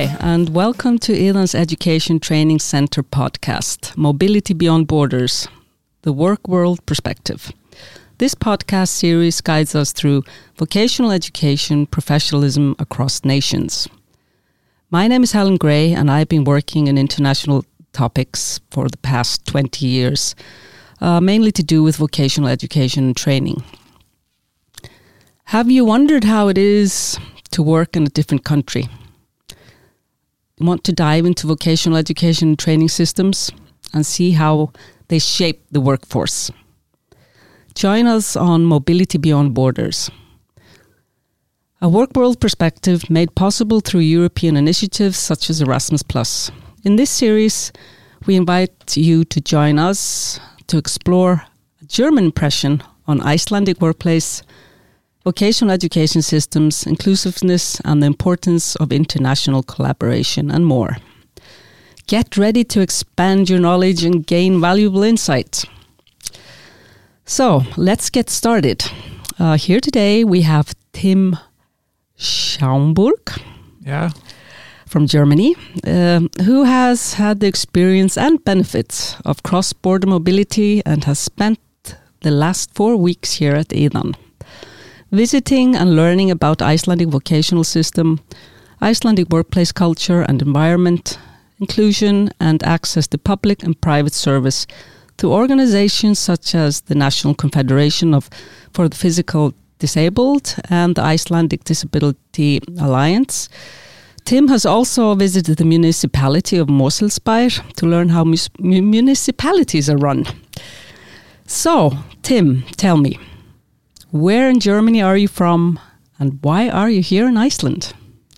Hi, and welcome to Iðan's Education Training Center podcast, Mobility Beyond Borders, the work world perspective. This podcast series guides us through vocational education professionalism across nations. My name is Helen Gray, and I've been working in international topics for the past 20 years, uh, mainly to do with vocational education and training. Have you wondered how it is to work in a different country? Want to dive into vocational education and training systems and see how they shape the workforce. Join us on Mobility Beyond Borders. A work world perspective made possible through European initiatives such as Erasmus. In this series, we invite you to join us to explore a German impression on Icelandic workplace vocational education systems, inclusiveness, and the importance of international collaboration, and more. Get ready to expand your knowledge and gain valuable insights. So let's get started. Uh, here today we have Tim Schaumburg. Yeah. From Germany, uh, who has had the experience and benefits of cross border mobility and has spent the last four weeks here at Iðan visiting and learning about Icelandic vocational system, Icelandic workplace culture and environment, inclusion and access to public and private service through organizations such as the National Confederation of for the Physical Disabled and the Icelandic Disability Alliance. Tim has also visited the municipality of Mosfellsbær to learn how municipalities are run. So, Tim, tell me, where in Germany are you from and why are you here in Iceland?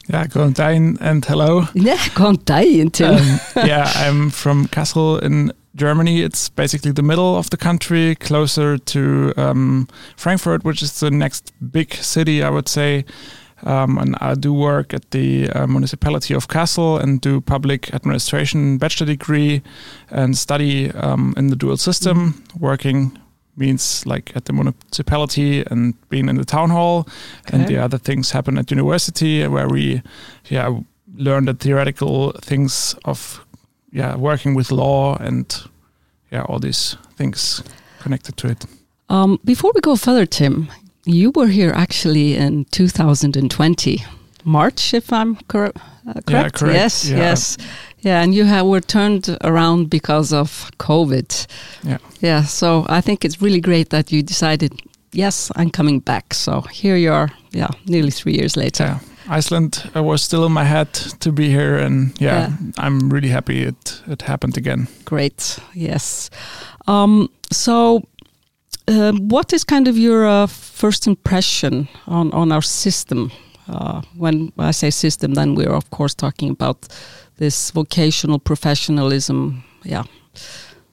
Yeah, daginn and hello. Yeah, daginn too. Um, yeah, I'm from Kassel in Germany. It's basically the middle of the country, closer to um, Frankfurt, which is the next big city, I would say. Um, and I do work at the uh, municipality of Kassel and do public administration bachelor degree and study um, in the dual system, mm -hmm. working means like at the municipality and being in the town hall okay. and the other things happen at university where we yeah learn the theoretical things of yeah working with law and yeah all these things connected to it um, before we go further tim you were here actually in 2020 march if i'm cor- uh, correct? Yeah, correct yes yeah. yes yeah, and you have, were turned around because of COVID. Yeah. Yeah, so I think it's really great that you decided, yes, I'm coming back. So here you are, yeah, nearly three years later. Yeah. Iceland uh, was still in my head to be here, and yeah, yeah. I'm really happy it it happened again. Great, yes. Um, so, uh, what is kind of your uh, first impression on on our system? Uh, when I say system, then we're of course talking about this vocational professionalism. Yeah.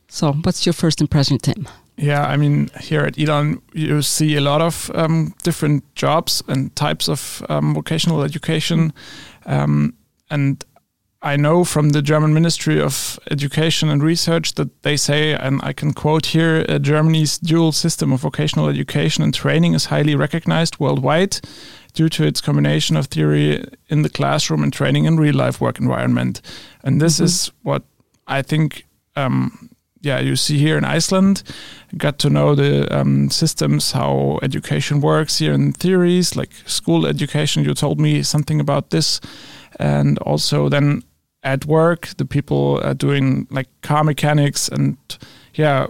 So, what's your first impression, Tim? Yeah, I mean, here at Iðan, you see a lot of um, different jobs and types of um, vocational education. Um, and I know from the German Ministry of Education and Research that they say, and I can quote here uh, Germany's dual system of vocational education and training is highly recognized worldwide due to its combination of theory in the classroom and training in real life work environment. And this mm-hmm. is what I think. Um, yeah, you see here in Iceland, got to know the um, systems, how education works here in theories, like school education. You told me something about this, and also then at work, the people are doing like car mechanics and yeah,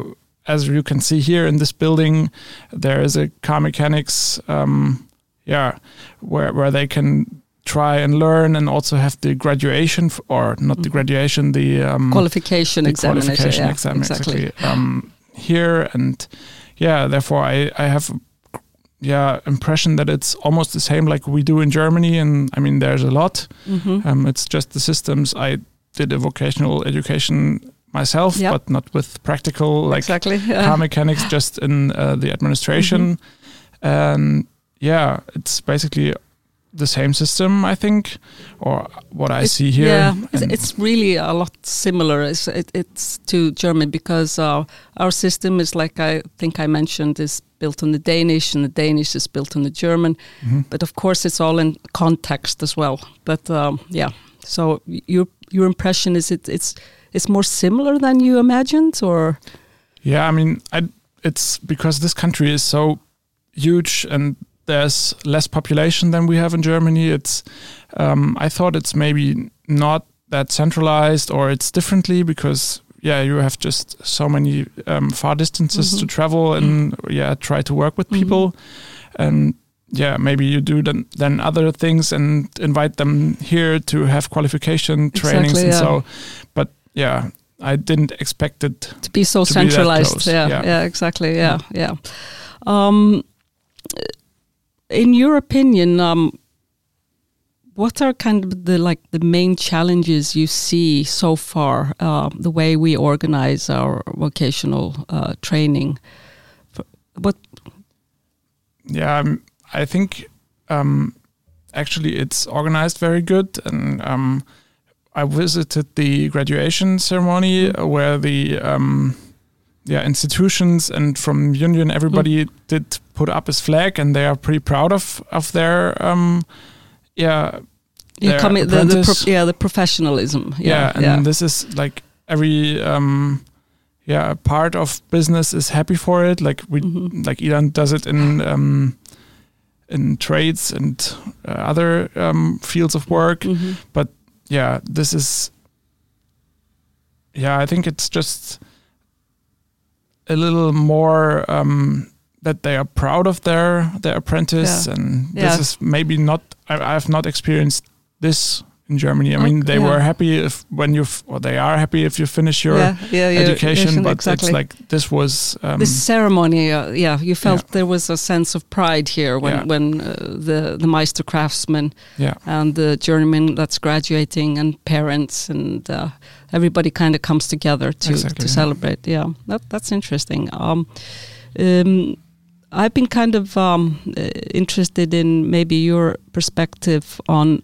as you can see here in this building, there is a car mechanics um, yeah, where where they can try and learn and also have the graduation or not the mm-hmm. graduation the um, qualification the examination qualification yeah, exam exactly, exactly. Um, here and yeah therefore I I have yeah impression that it's almost the same like we do in Germany and I mean there's a lot mm -hmm. um, it's just the systems I did a vocational education myself yep. but not with practical like exactly. car mechanics just in uh, the administration mm -hmm. and yeah, it's basically the same system, I think, or what I see here. Yeah, it's, it's, really a lot similar. It's, it, it's to German because uh, our system is like I think I mentioned is built on the Danish, and the Danish is built on the German. Mm -hmm. But of course, it's all in context as well. But um, yeah, So your your impression is it it's it's more similar than you imagined, or yeah, I mean, I, it's because this country is so huge and there's less population than we have in Germany. It's um, I thought it's maybe not that centralized or it's differently because yeah you have just so many um, far distances mm -hmm. to mm-hmm. travel and mm -hmm. yeah try to work with people mm -hmm. and yeah maybe you do then, then other things and invite them here to have qualification trainings exactly, and yeah. so but yeah I didn't expect it to be so to centralized. Be yeah, yeah, yeah, exactly. Yeah, yeah. Um, in your opinion, um, what are kind of the like the main challenges you see so far? Uh, the way we organize our vocational uh, training. What? Yeah, um, I think um, actually it's organized very good, and um, I visited the graduation ceremony mm. where the um, yeah institutions and from union everybody mm. did put up his flag and they are pretty proud of of their um, yeah their the, the pro yeah the professionalism yeah, yeah and yeah. this is like every um, yeah part of business is happy for it like we mm -hmm. like Iðan does it in um, in trades and uh, other um, fields of work mm -hmm. but yeah, this is. Yeah, I think it's just a little more um, that they are proud of their their apprentice, yeah. and yeah. this is maybe not. I, I have not experienced this in Germany. I mean, they yeah. were happy if when you or they are happy if you finish your yeah, yeah, education, but exactly. it's like this was um, this ceremony. Uh, yeah, you felt there was a sense of pride here when when uh, the the Meister craftsman and the journeyman that's graduating and parents and uh, everybody kind of comes together to exactly, to celebrate. Yeah, that that's interesting. Um, um, I've been kind of um, interested in maybe your perspective on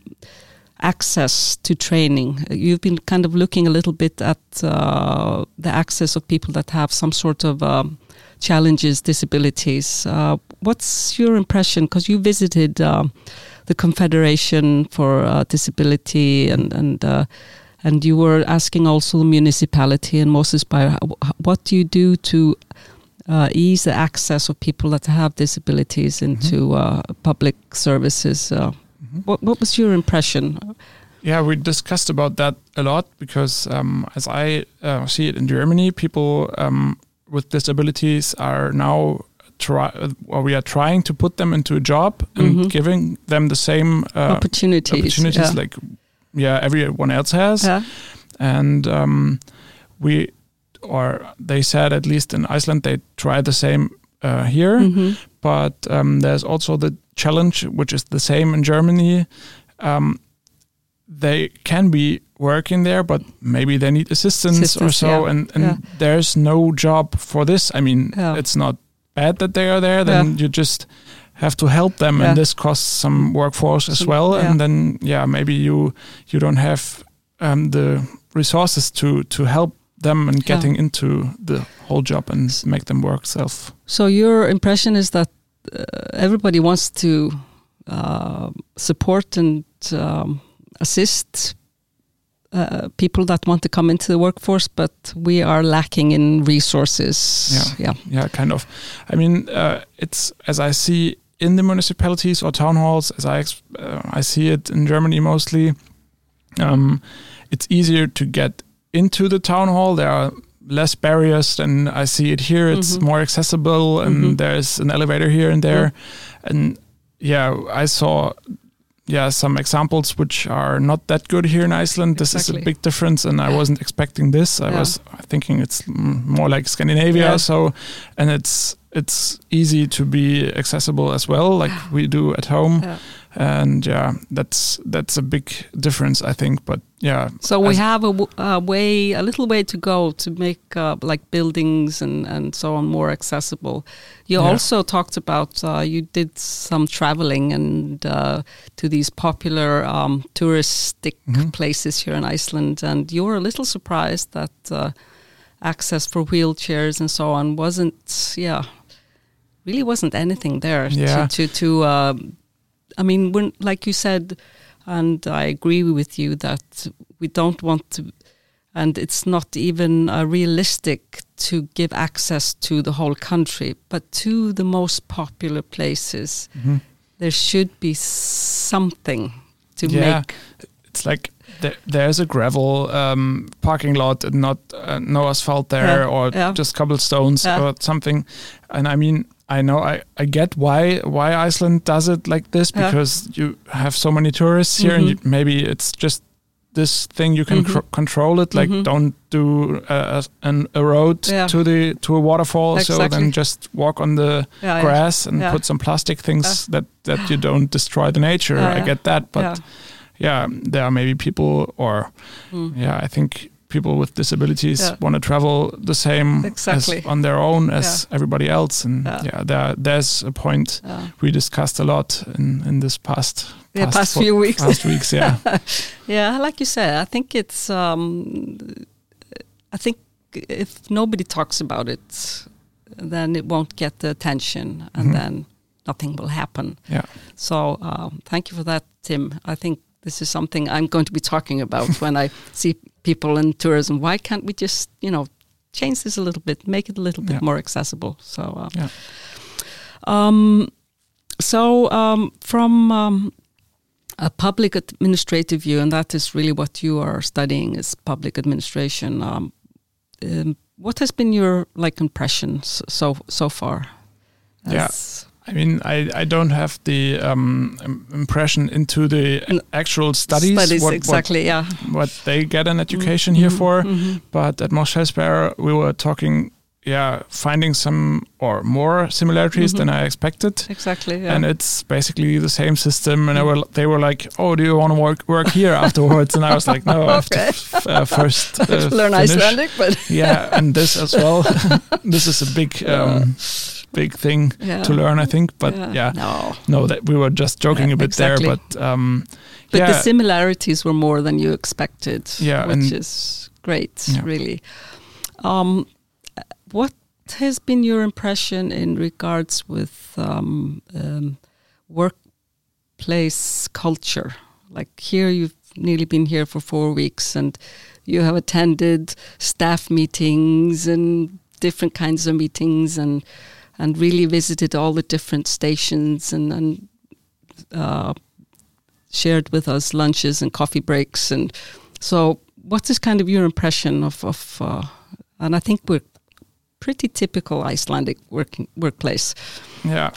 access to training. You've been kind of looking a little bit at uh, the access of people that have some sort of um, challenges, disabilities. Uh, what's your impression? Because you visited uh, the Confederation for uh, Disability and and uh, and you were asking also the municipality in Mosfellsbær, what do you do to uh, ease the access of people that have disabilities into mm -hmm. public services? Mm-hmm. What, what was your impression? Yeah, we discussed about that a lot because, um, as I uh, see it in Germany, people um, with disabilities are now try, or we are trying to put them into a job and mm-hmm. giving them the same uh, opportunities, opportunities yeah. like yeah everyone else has, yeah. and um, we or they said at least in Iceland they try the same uh, here, mm-hmm. But um, there's also the challenge, which is the same in Germany. Um, they can be working there, but maybe they need assistance, assistance or so, yeah. and, and yeah. there's no job for this. I mean, yeah. it's not bad that they are there. Then you just have to help them, and this costs some workforce as well. And then, yeah, maybe you you don't have um, the resources to to help them and getting into the whole job and make them work self. So your impression is that everybody wants to uh, support and um, assist uh, people that want to come into the workforce, but we are lacking in resources. Yeah, yeah, yeah kind of. I mean, uh, it's as I see in the municipalities or town halls, as I uh, I see it in Germany mostly. Um, it's easier to get into the town hall. There are less barriers than I see it here. It's mm-hmm. more accessible, and mm-hmm. there's an elevator here and there. And yeah, I saw yeah some examples which are not that good here in Iceland. This exactly. is a big difference, and I wasn't expecting this. I yeah. was thinking it's more like Scandinavia. Yeah. So, and it's it's easy to be accessible as well, like we do at home. And yeah that's that's a big difference i think but yeah so we have a, a, way a little way to go to make uh, like buildings and and so on more accessible you yeah. also talked about uh, you did some traveling and uh, to these popular um, touristic mm -hmm. places here in iceland and you were a little surprised that uh, access for wheelchairs and so on wasn't yeah really wasn't anything there yeah. to to, to um, I mean, when like you said, and I agree with you that we don't want to, and it's not even uh, realistic to give access to the whole country, but to the most popular places, Mhm. there should be something to Yeah. make. It's like there, there's a gravel um, parking lot and not uh, no asphalt there Yeah, or yeah. just cobblestones or something. And I mean, I know I, I get why why Iceland does it like this Yeah. because you have so many tourists here and Mhm. you, maybe it's just this thing you can Mhm. control it like Mhm. don't do uh, an, a road Yeah. to the to a waterfall so then just walk on the Yeah, grass and put some plastic things that that you don't destroy the nature i get that but yeah. yeah, there are maybe people, or Mm. yeah, I think people with disabilities Yeah. want to travel the same Exactly. as on their own as everybody else, and Yeah. yeah, there there's a point Yeah. we discussed a lot in in this past Yeah, past fo- few weeks. past weeks, yeah, Yeah, like you said, I think it's. Um, I think if nobody talks about it, then it won't get the attention, and Mhm. then nothing will happen. Yeah. So um, thank you for that, Tim. I think this is something I'm going to be talking about when I see people in tourism. Why can't we just, you know, change this a little bit, make it a little bit Yeah. more accessible? So. Uh, Yeah. Um, so um, from um, a public administrative view, and that is really what you are studying is public administration. Um, um, what has been your like impressions so so far? Yeah. I mean, I, I don't have the um, impression into the actual studies, studies what, exactly. yeah. what what they get an education here Mhm, for, mhm. but at Mosfellsbær we were talking, yeah, finding some or more similarities Mhm. than I expected. Exactly. Yeah. and it's basically the same system. And I Mm. were, they were like, "Oh, do you want to work work here afterwards?" And I was like, "No, I have to uh, first uh, Learn finish." Icelandic, but Yeah, and this as well. this is a big, um, big thing yeah. to learn, I think. But yeah, no. no, that we were just joking Yeah, a bit exactly. there. But um, But yeah, the similarities were more than you expected, Yeah, which is great, Yeah. really. Um, what has been your impression in regards with um, um, workplace culture? Like here, you've nearly been here for four weeks, and you have attended staff meetings and different kinds of meetings, and and really visited all the different stations and and uh, shared with us lunches and coffee breaks. And so, what is this kind of your impression of, of uh, and I think we're pretty typical Icelandic working workplace. yeah,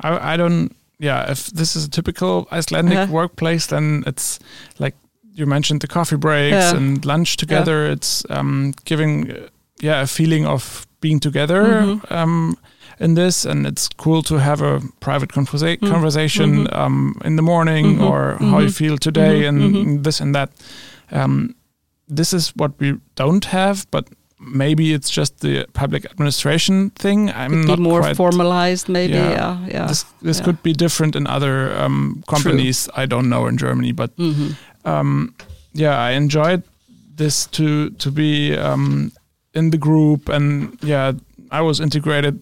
I, I don't. Yeah, if this is a typical Icelandic Uh-huh. workplace, then it's like you mentioned the coffee breaks Yeah. and lunch together. It's um, giving, yeah, a feeling of being together Mhm. um, in this, and it's cool to have a private conversa- Mm. conversation Mhm. um, in the morning Mhm. or how you Mhm. feel today Mhm. and this and that. Um, this is what we don't have, but maybe it's just the public administration thing. I'm Could not be more quite formalized, maybe. Yeah. Yeah, yeah. this this Yeah. could be different in other um, companies. I don't know in Germany, but Mhm. um, yeah, I enjoyed this to to be um, in the group, and yeah, I was integrated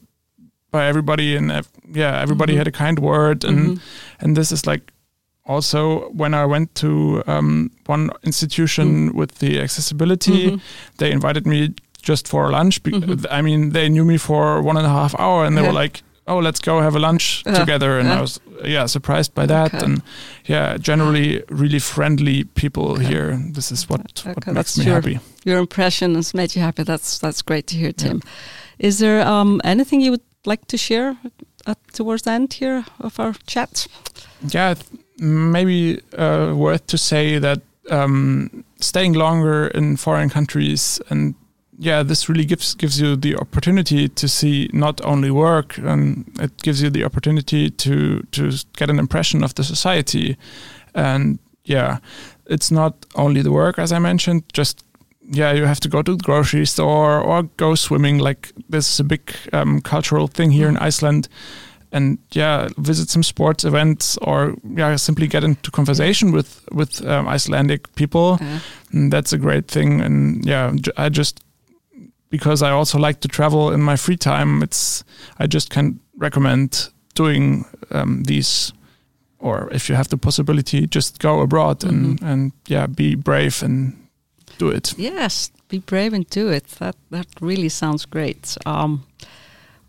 by everybody, and yeah, everybody Mhm. had a kind word, and Mhm. and this is like also when I went to um, one institution with the accessibility, Mhm. they invited me just for lunch. Be- Mhm. I mean, they knew me for one and a half hour, and they Yeah. were like, "Oh, let's go have a lunch Yeah. together." And Yeah. I was, yeah, surprised by that. Okay. And yeah, generally really friendly people Okay. here. This is what Okay, what that's makes me your- happy. Your impression has made you happy. That's that's great to hear, Tim. Is there um, anything you would like to share at, towards the end here of our chat? Yeah, maybe uh, worth to say that um, staying longer in foreign countries and yeah, this really gives gives you the opportunity to see not only work, and it gives you the opportunity to to get an impression of the society, and yeah, it's not only the work as I mentioned. Just yeah, you have to go to the grocery store or go swimming. Like this is a big um, cultural thing here in Iceland and yeah, visit some sports events or yeah, simply get into conversation with with um, Icelandic people. And that's a great thing. And yeah, I just because I also like to travel in my free time. It's I just can recommend doing um, these or if you have the possibility, just go abroad and Mm-hmm. and yeah, be brave and do it. Yes, be brave and do it. That that really sounds great. Um,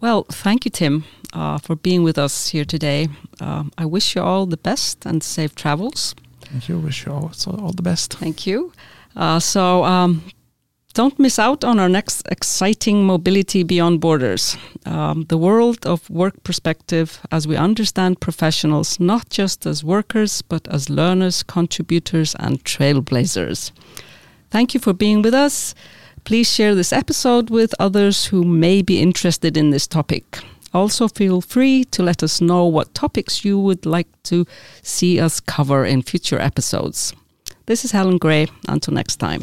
well, thank you, Tim, uh, for being with us here today. Um, I wish you all the best and safe travels. Thank you. Wish you all, so all the best. Thank you. Uh, so um, don't miss out on our next exciting Mobility Beyond Borders, um, the world of work perspective as we understand professionals not just as workers, but as learners, contributors, and trailblazers. Thank you for being with us. Please share this episode with others who may be interested in this topic. Also, feel free to let us know what topics you would like to see us cover in future episodes. This is Helen Gray. Until next time.